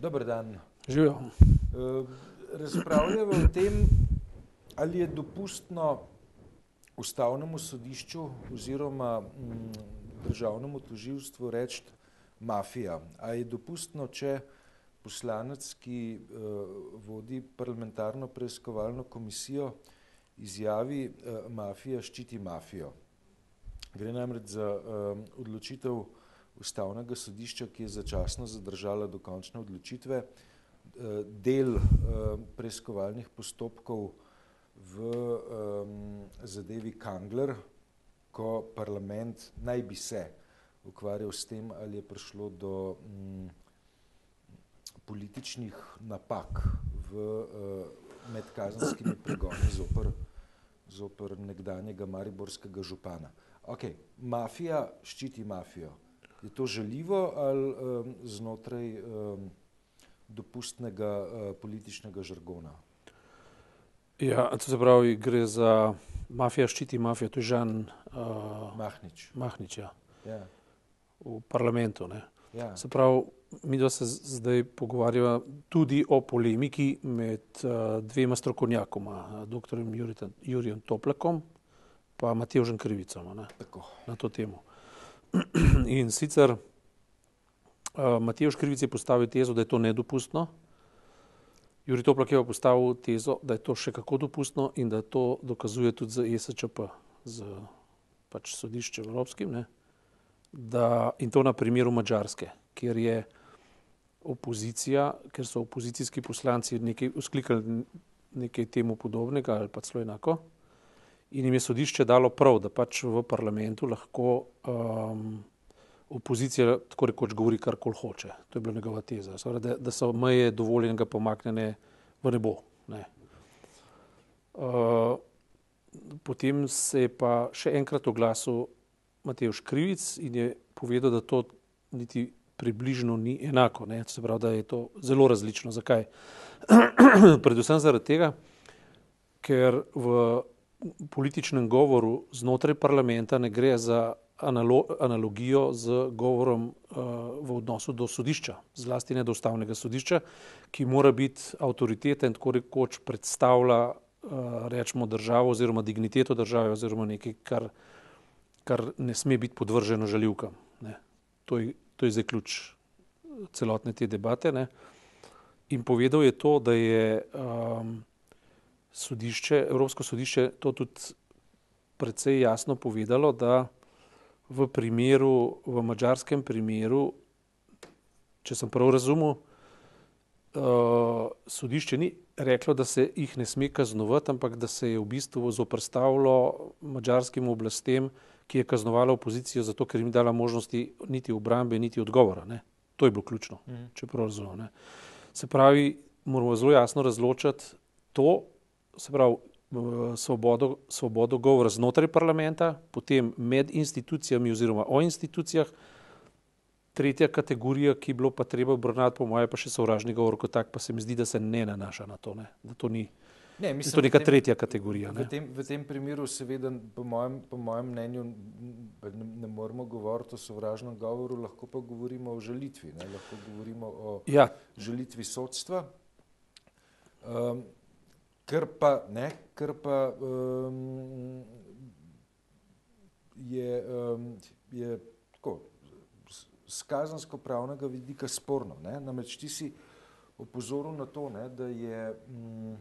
Dober dan. Živijo. Eh, Razpravljamo o tem, ali je dopustno ustavnemu sodišču oziroma mm, državnemu toživstvu reči mafija. A je dopustno, če poslanec, ki uh, vodi parlamentarno preiskovalno komisijo, izjavi uh, mafija ščiti mafijo. Gre namreč za odločitev ustavnega sodišča, ki je začasno zadržala dokončne odločitve. Uh, del uh, preiskovalnih postopkov v um, zadevi Kangler, ko parlament naj bi se ukvarjal s tem, ali je prišlo do um, političnih napak v uh, medkazenskimi pregoni zoper, zoper nekdanjega mariborskega župana. Ok, mafija ščiti mafijo. Je to želivo ali um, znotraj um, dopustnega uh, političnega žargona? Ja, to se pravi, gre za mafija, ščiti mafijo, to je Žan uh, Mahnič. Mahnič ja, Ja. v parlamentu. Ne. Ja. Se pravi, mi dva se zdaj pogovarjava tudi o polemiki med uh, dvema strokovnjakoma, dr. Jurijem Toplakom pa Matevžem Krivicom ne, na to temo. In sicer uh, Matevž Krivic je postavil tezo, da je to nedopustno, Juri Toplak je postavil tezo, da je to še kako dopustno in da to dokazuje tudi z ESČP, z pač sodiščem Evropskim, ne, da, in to na primeru Mačarske, kjer je opozicija, ker so opozicijski poslanci nekaj usklikali nekaj temu podobnega ali pa celo enako. In jim je sodišče dalo prav, da pač v parlamentu lahko um, opozicija tako rekoč govori, kar koli hoče. To je bila njegova teza. Seveda, da, da so meje dovoljenega pomaknjene v nebo. Ne. Uh, potem se je pa še enkrat oglasil Matejš Krivic in je povedal, da to niti približno ni enako. Ne. Se pravi, da je to zelo različno. Zakaj? Predvsem zaradi tega, ker v političnem govoru znotraj parlamenta ne gre za analo analogijo z govorom uh, v odnosu do sodišča, zlasti ne do ustavnega sodišča, ki mora biti avtoriteta in tako rekoč predstavlja uh, rečemo državo oziroma digniteto države oziroma nekaj, kar, kar ne sme biti podvrženo žaljivkam. Ne. To, je, to je zdaj ključ celotne te debate. Ne. In povedal je to, da je um, sodišče, Evropsko sodišče to tudi precej jasno povedalo, da v primeru, v mačarskem primeru, če sem prav razumel, uh, sodišče ni reklo, da se jih ne sme kaznovati, ampak da se je v bistvu zoprstavilo mačarskim oblastem, ki je kaznovala opozicijo zato, ker jim ni dala možnosti niti obrambe, niti odgovora. Ne. To je bilo ključno, Mhm. če prav razumem. Ne. Se pravi, moramo zelo jasno razločiti to, se pravi, svobodo, svobodo govora znotraj parlamenta, potem med institucijami oziroma o institucijah. Tretja kategorija, ki je bilo pa treba obravnavati, po mojem, pa še sovražni govor kot tak, pa se mi zdi, da se ne nanaša na to. Ne. Da to ni Ne, da mislim, to v neka tem- tretja kategorija. V Ne. tem, v tem primeru, seveda, po mojem, po mojem mnenju, ne, ne moramo govoriti o sovražnem govoru, lahko pa govorimo o žalitvi, ne? lahko govorimo o Ja, žalitvi sodstva. Um, ker pa, ne, ker pa um, je, um, je tako, z kazansko-pravnega vidika sporno. Ne? Namreč ti si opozoril na to, ne, da je um,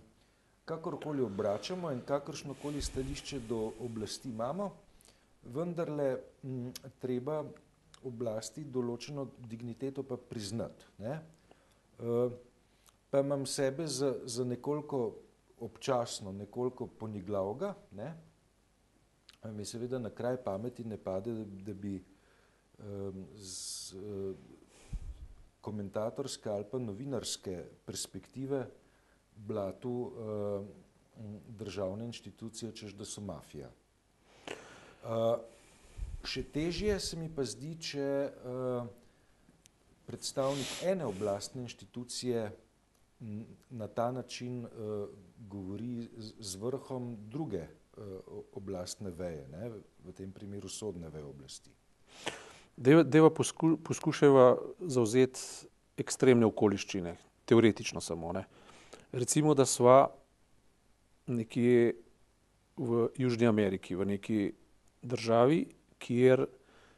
kakorkoli obračamo in kakršnokoli stališče do oblasti imamo, vendarle m, treba oblasti določeno digniteto pa priznati. Ne? Uh, pa imam sebe za, za nekoliko občasno, nekoliko poniglavga, ne? Mi seveda na kraj pameti ne pade, da, da bi um, z uh, komentatorske ali pa novinarske perspektive blatu uh, državne inštitucije, češ da so mafija. Uh, še težje se mi pa zdi, če uh, predstavnik ene oblastne inštitucije na ta način uh, govori z, vrhom druge uh, oblastne veje, ne, v tem primeru sodne veje oblasti. Deva, deva posku, poskušava zauzeti ekstremne okoliščine, teoretično samo. Ne. Recimo, da sva nekje v Južni Ameriki, v neki državi, kjer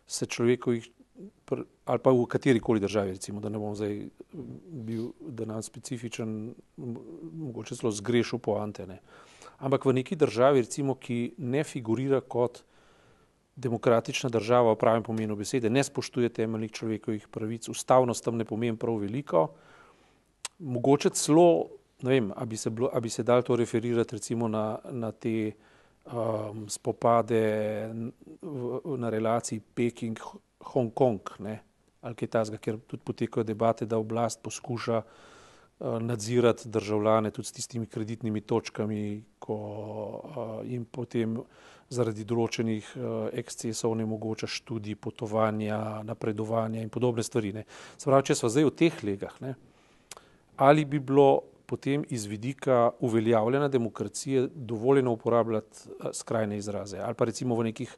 se človekovih, ali pa v kateri koli državi, recimo, da ne bom zdaj bil, da nam specifičen, mogoče celo zgrešil po antene. Ampak v neki državi, recimo, ki ne figurira kot demokratična država v pravem pomenu besede, ne spoštuje temeljnih človekovih pravic, ustavnost tam ne pomeni prav veliko, mogoče celo, ne vem, a bi se, bilo, bi se dal to referirati recimo na, na te um, spopade v, na relaciji Peking-Hong Kong, ne, ali kaj tasga, ker tudi potekajo debate, da oblast poskuša uh, nadzirati državljane tudi s tistimi kreditnimi točkami, ko uh, jim potem zaradi določenih uh, ekscesov ne mogoča študij, potovanja, napredovanja in podobne stvari. Ne. Spravi, če smo zdaj v teh legah, ne, ali bi bilo potem iz vidika uveljavljena demokracije dovoljeno uporabljati eh, skrajne izraze ali pa recimo v nekih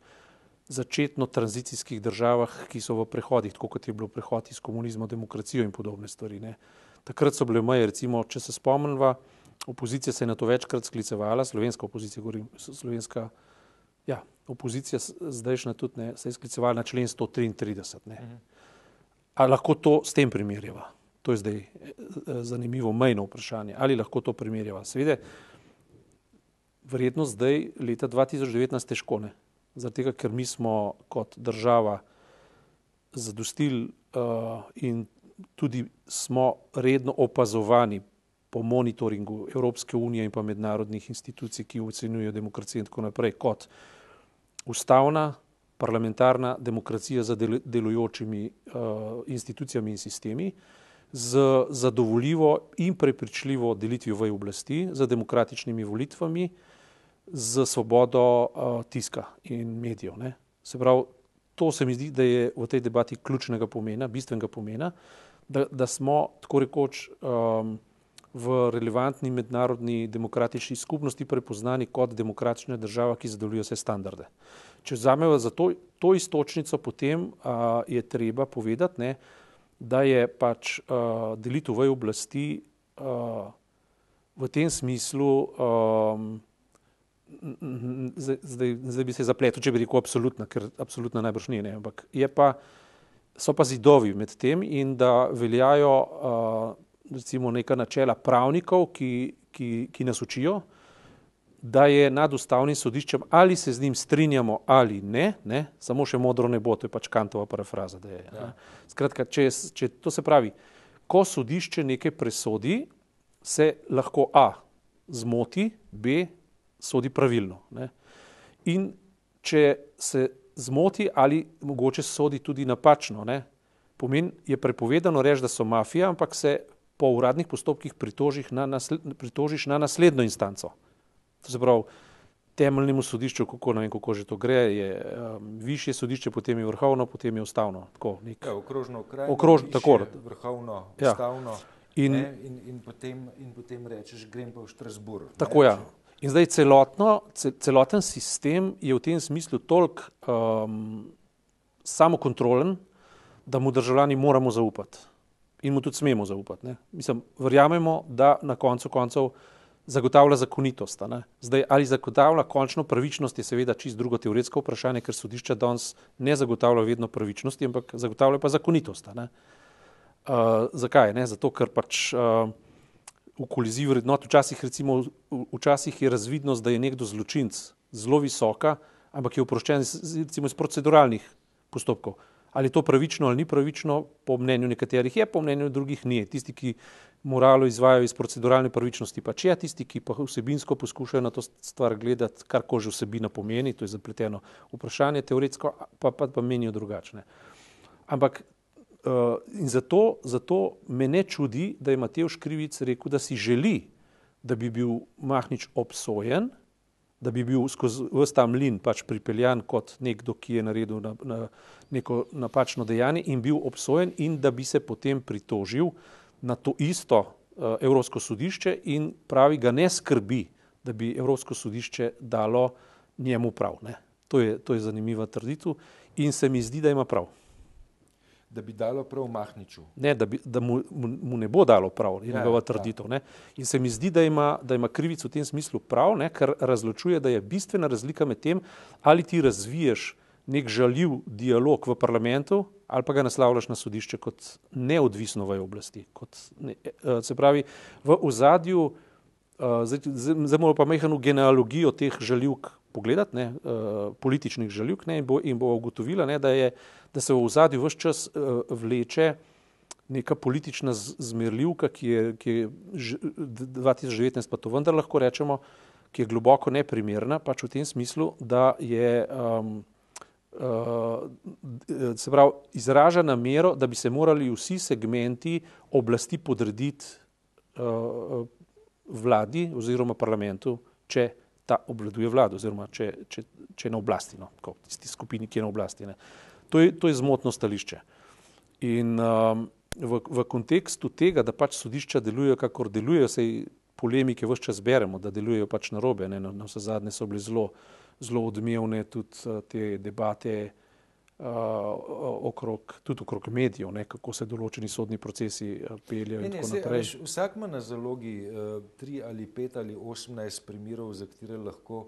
začetno tranzicijskih državah, ki so v prehodih, tako kot je bilo prehod iz komunizma v demokracijo in podobne stvari. Ne. Takrat so bile meje, recimo, če se spomnimo, opozicija se je na to večkrat sklicevala, slovenska opozicija, govorim, slovenska, ja, opozicija zdajšnja tudi ne, se je sklicevala na člen 133. Ne. Mhm. A lahko to s tem primerjava? To je zdaj eh, zanimivo mejno vprašanje. Ali lahko to primerjava? Seveda, verjetno zdaj, leta 2019, težko ne. Zaradi tega, ker mi smo kot država zadostili uh, in tudi smo redno opazovani po monitoringu Evropske unije in pa mednarodnih institucij, ki ocenjujejo demokracijo in tako naprej, kot ustavna, parlamentarna demokracija za delujočimi uh, institucijami in sistemi. Uh, z zadovoljivo in prepričljivo delitvijo v oblasti, z demokratičnimi volitvami, z svobodo uh, tiska in medijev. Ne. Se pravi, to se mi zdi, da je v tej debati ključnega pomena, bistvenega pomena, da, da smo tako rekoč um, v relevantni mednarodni demokratični skupnosti prepoznani kot demokratična država, ki zadovoljuje vse standarde. Če vzamemo za to, to istočnico, potem uh, je treba povedati, ne, uh, da je pač uh, delitev v oblasti uh, v tem smislu, um, zdaj, zdaj bi se zapletel, če bi rekel absolutna, ker absolutna najbrž ni, ne, ampak je pa, so pa zidovi med tem in da veljajo uh, recimo neka načela pravnikov, ki, ki, ki nas učijo, da je nad ustavnim sodiščem ali se z njim strinjamo ali ne, ne samo še modro ne bo, to je pač kantova parafraza. Je, ja. Skratka, če, če to se pravi, ko sodišče nekaj presodi, se lahko A zmoti, B sodi pravilno. Ne. In če se zmoti ali mogoče sodi tudi napačno, ne, pomeni, je prepovedano reči, da so mafija, ampak se po uradnih postopkih pritožiš na, nasled, pritožiš na naslednjo instanco. Se pravi, temeljnemu sodišču, kako, vem, kako že to gre, je um, višje sodišče, potem je vrhovno, potem je ustavno. Tako, nek, ja, okrožno okrajno, okrož, tako, vrhovno, ja. ustavno. In, in, in, potem, in potem rečeš, grem pa v Štrasburg. Tako je. Ja. In zdaj celotno, celoten sistem je v tem smislu toliko um, samokontrolen, da mu državljani moramo zaupati. In mu tudi smemo zaupati. Ne? Mislim, verjamemo, da na koncu koncev zagotavlja zakonitost. Zdaj, ali zagotavlja končno pravičnost, je seveda čist drugo teoretsko vprašanje, ker sodišča danes ne zagotavlja vedno pravičnosti, ampak zagotavlja pa zakonitost. Uh, zakaj? Ne? Zato, ker pač uh, v koliziji vrednot včasih, recimo, včasih je razvidnost, da je nekdo zločinc zelo visoka, ampak je oproščen recimo, iz proceduralnih postopkov. Ali je to pravično ali ni pravično, po mnenju nekaterih je, po mnenju drugih ni. Tisti, ki moralo izvajajo iz proceduralne pravičnosti, pa če tisti, ki pa vsebinsko poskušajo na to stvar gledati, kar kože vsebina pomeni, to je zapleteno vprašanje, teoretsko pa, pa, pa menijo drugačne. Ampak uh, in zato, zato me ne čudi, da je Matej Škrivic rekel, da si želi, da bi bil Mahnič obsojen, da bi bil skozi vse ta mlin pač pripeljan kot nekdo, ki je naredil na, na neko napačno dejanje in bil obsojen in da bi se potem pritožil na to isto uh, Evropsko sodišče in pravi, ga ne skrbi, da bi Evropsko sodišče dalo njemu prav. To je, to je zanimiva trditev in se mi zdi, da ima prav. Da bi dalo prav Mahniču. Ne, da, bi, da mu, mu ne bo dalo prav, je ja, njegova trditev. Ja. In se mi zdi, da ima, da ima krivic v tem smislu prav, ne, ker razločuje, da je bistvena razlika med tem, ali ti razviješ nek žaljiv dialog v parlamentu ali pa ga naslavljaš na sodišče kot neodvisno vajo oblasti. Kot ne, eh, se pravi, v ozadju, eh, zdaj moramo pa mehano genealogijo teh žaljivk pogledati, ne, uh, političnih žaljivk ne, in, bo, in bo ugotovila, ne, da, je, da se v zadju vse čas uh, vleče neka politična zmerljivka, ki je, ki je 2019 pa to vendar lahko rečemo, ki je globoko neprimerna, pač v tem smislu, da je um, uh, se pravi, izraža namero, da bi se morali vsi segmenti oblasti podrediti uh, vladi oziroma parlamentu, če ta obvladuje vlado, oziroma če, če, če je na oblasti, no, kot tisti skupini, ki je na oblasti. To je, to je zmotno stališče. In um, v, v kontekstu tega, da pač sodišča delujejo, kakor delujejo, se polemike vse čas beremo, da delujejo pač na robe. Ne, na, na vse zadnje so bile zelo, zelo odmevne tudi uh, te debate uh, okrog, tudi okrog medijev, ne, kako se določeni sodni procesi uh, peljejo. Ne, ne, se, veš, vsak ima na zalogi uh, tri ali pet ali osemnajst primerov, za katere lahko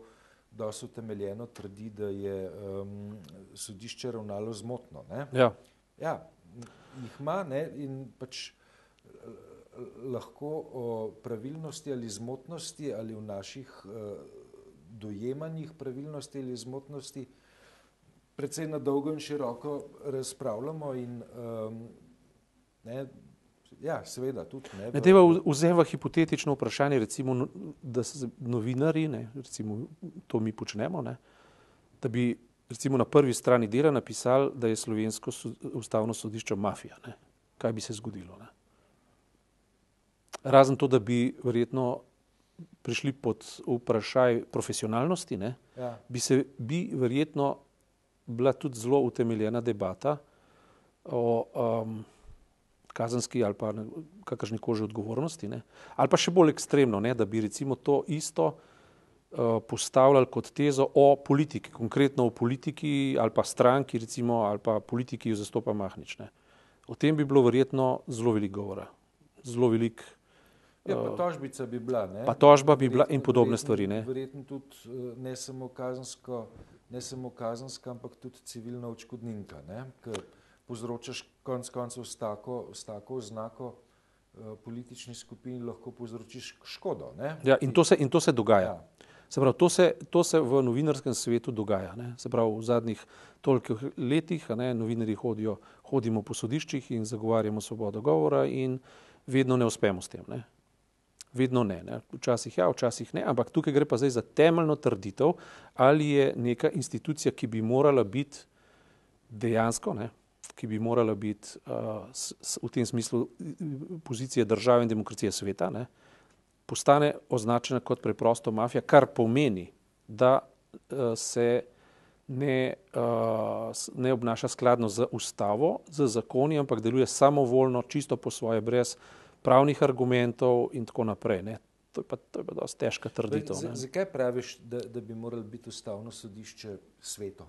dosto utemeljeno trdi, da je um, sodišče ravnalo zmotno. Ja. ja, jih ima ne, in pač lahko o pravilnosti ali zmotnosti ali v naših uh, dojemanjih pravilnosti ali zmotnosti uh, precej na dolgo in široko razpravljamo. In, um, ne, ja, seveda, tudi. Ne, ne teba vzeva hipotetično vprašanje, recimo, da se novinari, ne, recimo, to mi počnemo, ne, da bi recimo, na prvi strani dela napisali, da je slovensko ustavno sodišče mafija. Ne. Kaj bi se zgodilo? Ne? Razen to, da bi verjetno prišli pod vprašaj profesionalnosti, ja. bi se bi verjetno bila tudi zelo utemeljena debata o um, kazenski ali pa kakršni koži odgovornosti. Ne? Ali pa še bolj ekstremno, ne? da bi recimo to isto uh, postavljali kot tezo o politiki, konkretno o politiki ali pa stranki, recimo, ali pa politiki, ki jo zastopa Mahnič. Ne? O tem bi bilo verjetno zelo veliko govora. Zelo velik. Ja, pa uh, tožbica bi bila. Ne? Pa tožba bi bila in podobne stvari. Ne? Verjetno tudi uh, ne samo kazensko ne samo kazenska, ampak tudi civilna očkodninka, ker povzročaš konc koncev s tako, s tako oznako uh, politični skupini, lahko povzročiš škodo. Ne? Ja, in to se, in to se dogaja. Ja. Se pravi, to, se, to se v novinarskem svetu dogaja. Ne? Se pravi, v zadnjih tolikih letih ne, novinari hodijo, hodimo po sodiščih in zagovarjamo svobodo govora in vedno ne uspemo s tem. Ne? Vedno ne, ne. Včasih ja, včasih ne, ampak tukaj gre pa zdaj za temeljno trditev, ali je neka institucija, ki bi morala biti dejansko, ne, ki bi morala biti uh, s, s, v tem smislu pozicije države in demokracije sveta, ne, postane označena kot preprosto mafija, kar pomeni, da uh, se ne, uh, ne obnaša skladno z ustavo, z zakoni, ampak deluje samovoljno, čisto po svoje, brez pravnih argumentov in tako naprej. Ne. To je pa, to je pa dosti težka trditev. Zakaj praviš, da, da bi moralo biti ustavno sodišče sveto?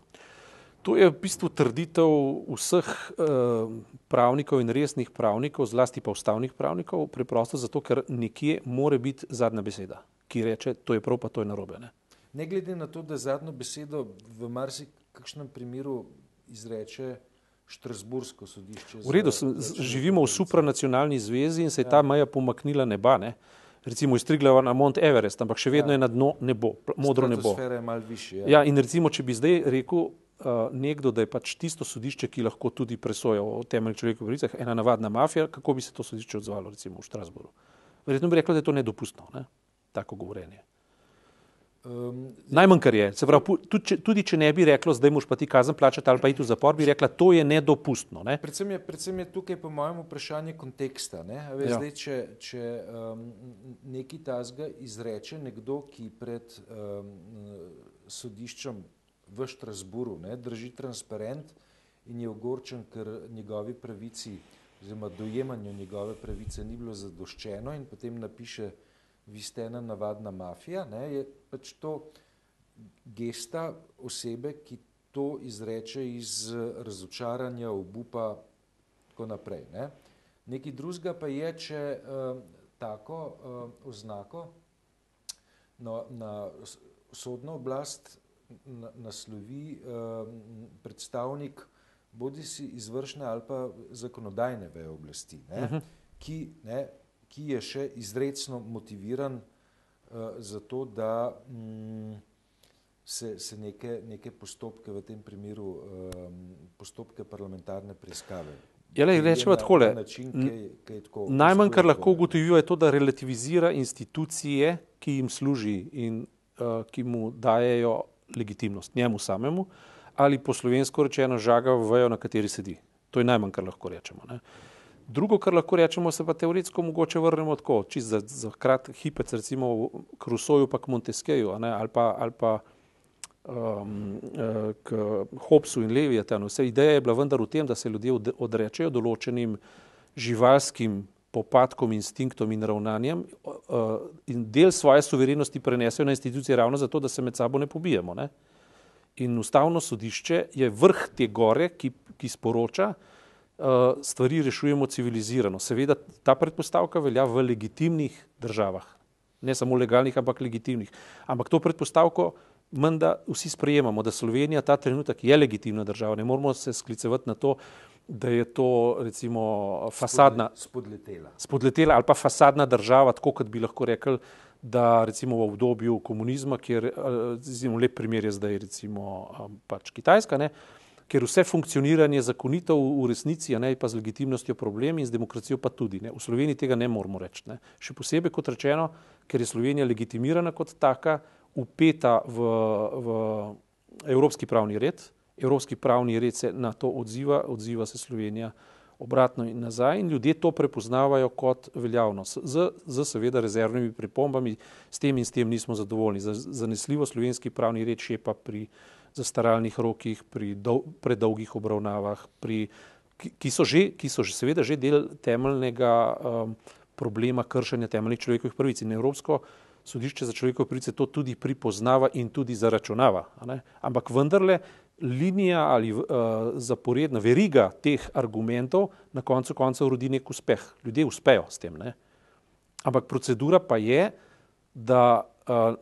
To je v bistvu trditev vseh uh, pravnikov in resnih pravnikov, zlasti pa ustavnih pravnikov, preprosto zato, ker nekje more biti zadnja beseda, ki reče, to je prav, pa to je narobe. Ne, ne glede na to, da zadnjo besedo v marsikakšnem primeru izreče Štrasbursko sodišče. V redu, živimo v supranacionalni zvezi in se je ta ja. meja pomaknila neba. Ne? Recimo iz Triglava na Mont Everest, ampak še vedno ja. je na dno nebo, modro nebo. Višji, ja. ja, in recimo, če bi zdaj rekel uh, nekdo, da je pač tisto sodišče, ki lahko tudi presoja o temeljih človekovih pravicah, ena navadna mafija, kako bi se to sodišče odzvalo recimo v Štrasburu? Verjetno bi reklo, da je to nedopustno, ne? tako govorenje. Um, Najmanj, kar je. Pravi, tudi, če, tudi če ne bi reklo, zdaj moš pa ti kazen plačati ali pa iti v zapor, bi rekla, to je nedopustno. Ne? Predvsem, je, predvsem je tukaj, po mojem, vprašanje konteksta. Ne? Ve, ja. zdaj, če če um, neki tazga izreče nekdo, ki pred um, sodiščem v Štrasburu ne, drži transparent in je ogorčen, ker njegovi pravici oziroma dojemanju njegove pravice ni bilo zadoščeno in potem napiše vi ste ena navadna mafija, ne, je pač to gesta osebe, ki to izreče iz razočaranja, obupa, tako naprej. Ne. Nekaj drugega pa je, če uh, tako uh, oznako na, na sodno oblast naslovi uh, predstavnik bodi si izvršne ali pa zakonodajne veje oblasti, ne, uh mhm. -huh. ki, ne, ki je še izredno motiviran uh, za to, da mm, se, se neke, neke postopke v tem primeru, um, postopke parlamentarne preiskave. Ja, rečemo tako, najmanj, kar lahko ugotovijo, je to, da relativizira institucije, ki jim služi in uh, ki mu dajejo legitimnost, njemu samemu, ali po slovensko rečeno žaga v vejo, na kateri sedi. To je najmanj, kar lahko rečemo. Ne. Drugo, kar lahko rečemo, se pa teoretsko mogoče vrnemo tako, čist za, za krat hipec, recimo k Rusoju pa k Monteskeju, ali pa, ali pa um, k Hobsu in Leviatanu. Vse ideja je bila vendar v tem, da se ljudje odrečejo določenim živalskim popadkom, instinktom in ravnanjem uh, in del svoje suverenosti prenesejo na institucije ravno zato, da se med sabo ne pobijemo. Ne? In ustavno sodišče je vrh te gore, ki, ki sporoča, stvari rešujemo civilizirano. Seveda ta predpostavka velja v legitimnih državah, ne samo legalnih, ampak legitimnih. Ampak to predpostavko menda vsi sprejemamo, da Slovenija ta trenutek je legitimna država. Ne moramo se sklicevati na to, da je to recimo fasadna, spodletela. spodletela ali pa fasadna država, tako kot bi lahko rekli, da recimo v obdobju komunizma, kjer eh, recimo lep primer je zdaj recimo eh, pač Kitajska, ne, ker vse funkcioniranje zakonito v, v resnici, a ne pa z legitimnostjo problemi in z demokracijo pa tudi. Ne. V Sloveniji tega ne moramo reči. Ne. Še posebej kot rečeno, ker je Slovenija legitimirana kot taka, upeta v, v evropski pravni red, evropski pravni red se na to odziva, odziva se Slovenija obratno in nazaj in ljudje to prepoznavajo kot veljavnost. Z, z seveda rezervnimi pripombami, s tem in s tem nismo zadovoljni. Zanesljivo slovenski pravni red še pa pri zastaralnih rokih, pri dol, predolgih obravnavah, pri, ki, ki, so že, ki so že seveda že del temeljnega um, problema kršenja temeljnih človekovih pravic. In Evropsko sodišče za človekove pravice to tudi pripoznava in tudi zaračunava. Ampak vendarle linija ali uh, zaporedna veriga teh argumentov na koncu koncev rodi nek uspeh. Ljudje uspejo s tem. Ne? Ampak procedura pa je, da,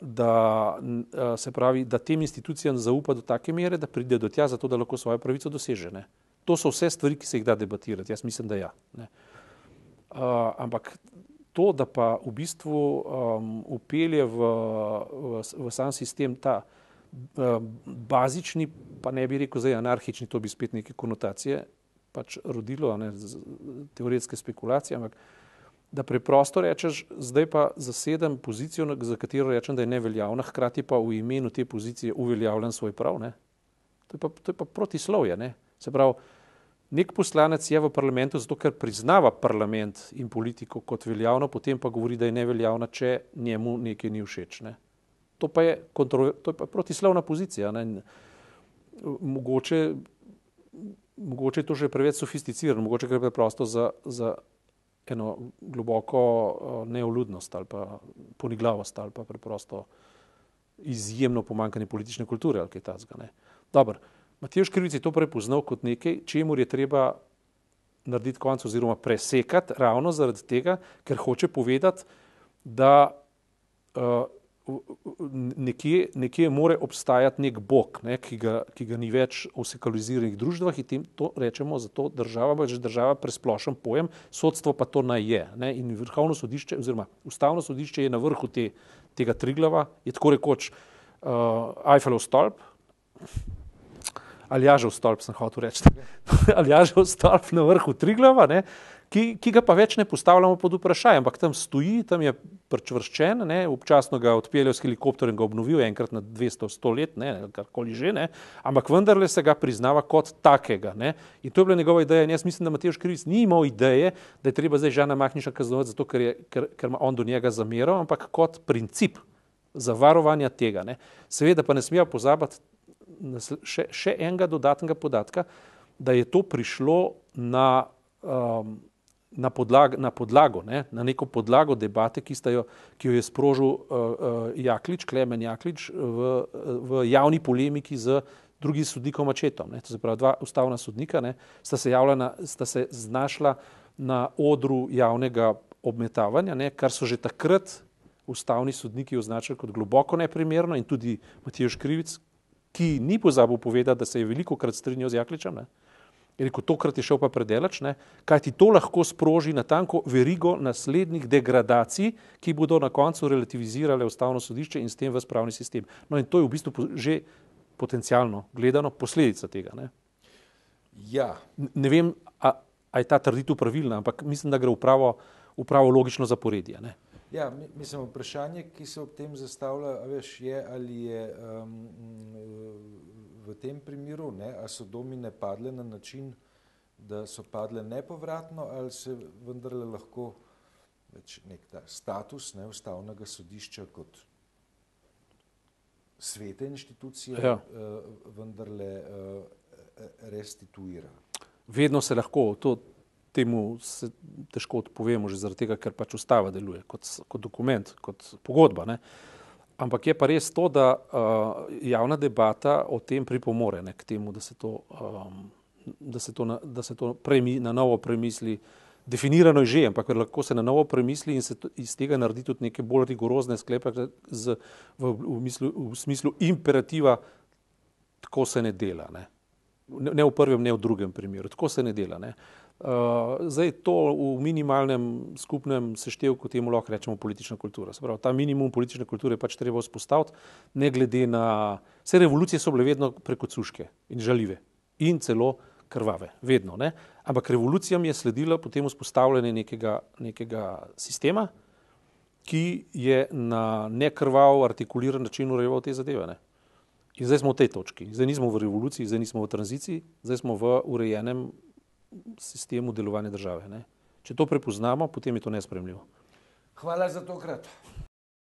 da uh, se pravi, da tem institucijam zaupa do take mere, da pride do tja, zato da lahko svojo pravico doseže. Ne? To so vse stvari, ki se jih da debatirati. Jaz mislim, da ja. Ne? Uh, ampak to, da pa v bistvu um, upelje v, v, v sam sistem ta uh, bazični pa ne bi rekel zdaj anarhični, to bi spet neke konotacije pač rodilo, ne, teoretske spekulacije, ampak da preprosto rečeš, zdaj pa zasedem pozicijo, za katero rečem, da je neveljavna, hkrati pa v imenu te pozicije uveljavljam svoj prav. Ne. To je pa, to je pa protislovje. Ne. Se pravi, nek poslanec je v parlamentu zato, ker priznava parlament in politiko kot veljavno, potem pa govori, da je neveljavna, če njemu nekaj ni všeč. Ne. To pa je, to je pa protislovna pozicija. Ne mogoče, mogoče je to že preveč sofisticirano, mogoče gre preprosto za, za eno globoko uh, neoludnost ali pa poniglavost ali pa preprosto izjemno pomankanje politične kulture ali kaj takega. Dobro, Matej Škrivic je to prepoznal kot nekaj, čemu je treba narediti konec oziroma presekati ravno zaradi tega, ker hoče povedati, da uh, nekje, nekje more obstajati nek bog, ne, ki, ga, ki ga ni več v sekuliziranih družbah in tem to rečemo, zato država pa je že država presplošen pojem, sodstvo pa to naj je. Ne, in vrhovno sodišče oziroma ustavno sodišče je na vrhu te, tega triglava, je tako rekoč uh, Eiffelov stolp, ali jažev stolp sem hotel reči, ali jažev stolp na vrhu triglava, ne, ki, ki ga pa več ne postavljamo pod vprašanje, ampak tam stoji, tam je prčvrščen, ne, občasno ga odpeljejo s helikopterjem, ga obnovijo enkrat na 200-100 let, ne, karkoli že, ne, ampak vendarle se ga priznava kot takega. Ne. In to je bila njegova ideja. In jaz mislim, da Matej Škrivic ni imel ideje, da je treba zdaj Žana Mahniša kaznovati zato, ker, je, ker, ker ima on do njega zameral, ampak kot princip zavarovanja tega. Ne. Seveda pa ne smejo pozabiti še, še enega dodatnega podatka, da je to prišlo na um, na, podlag, na podlago, ne, na neko podlago debate, ki, jo, ki jo je sprožil uh, uh, Jaklič, Klemen Jaklič v, v javni polemiki z drugi sodnikom mačetom. Ne. To se pravi, dva ustavna sodnika ne, sta, se na, sta se znašla na odru javnega obmetavanja, ne, kar so že takrat ustavni sodniki označili kot globoko neprimerno in tudi Matijo Škrivic, ki ni pozabil povedati, da se je veliko krat strinjal z Jakličem. Ne. Je rekel, tokrat je šel pa predelač, ne, kaj ti to lahko sproži na tanko verigo naslednjih degradacij, ki bodo na koncu relativizirale ustavno sodišče in s tem v spravni sistem. No in to je v bistvu že potencialno gledano posledica tega. Ne, ja. ne vem, a, a je ta trditev pravilna, ampak mislim, da gre v pravo, v pravo logično zaporedje. Ne. Ja, mislim, vprašanje, ki se ob tem zastavlja, veš, je ali je um, v tem primeru, ne, a so domine padle na način, da so padle nepovratno, ali se vendarle lahko več nek ta status ne, ustavnega sodišča kot svete inštitucije ja. uh, vendarle uh, restituira. Vedno se lahko, to temu se težko odpovemo, že zaradi tega, ker pač ustava deluje kot, kot dokument, kot pogodba. Ne. Ampak je pa res to, da uh, javna debata o tem pripomore ne, k temu, da se to, um, da se to, na, da se to premi, na novo premisli. Definirano je že, ampak lahko se na novo premisli in se to, iz tega naredi tudi neke bolj rigorozne sklepe z, v, v, mislu, v smislu imperativa, tako se ne dela. Ne. ne v prvem, ne v drugem primeru, tako se ne dela. Ne. Uh, zdaj to v minimalnem skupnem seštevku temu lahko rečemo politična kultura. Pravi, ta minimum politične kulture je pač treba vzpostaviti, ne glede na vse revolucije so bile vedno preko cuške in žalive in celo krvave, vedno. Ne? Ampak revolucijam je sledilo potem vzpostavljanje nekega, nekega sistema, ki je na nekrvav, artikuliran način urejeval te zadeve. Ne? In zdaj smo v tej točki. Zdaj nismo v revoluciji, zdaj nismo v tranziciji, zdaj smo v urejenem sistemu delovanja države. Ne? Če to prepoznamo, potem je to nespremljivo. Hvala za tokrat.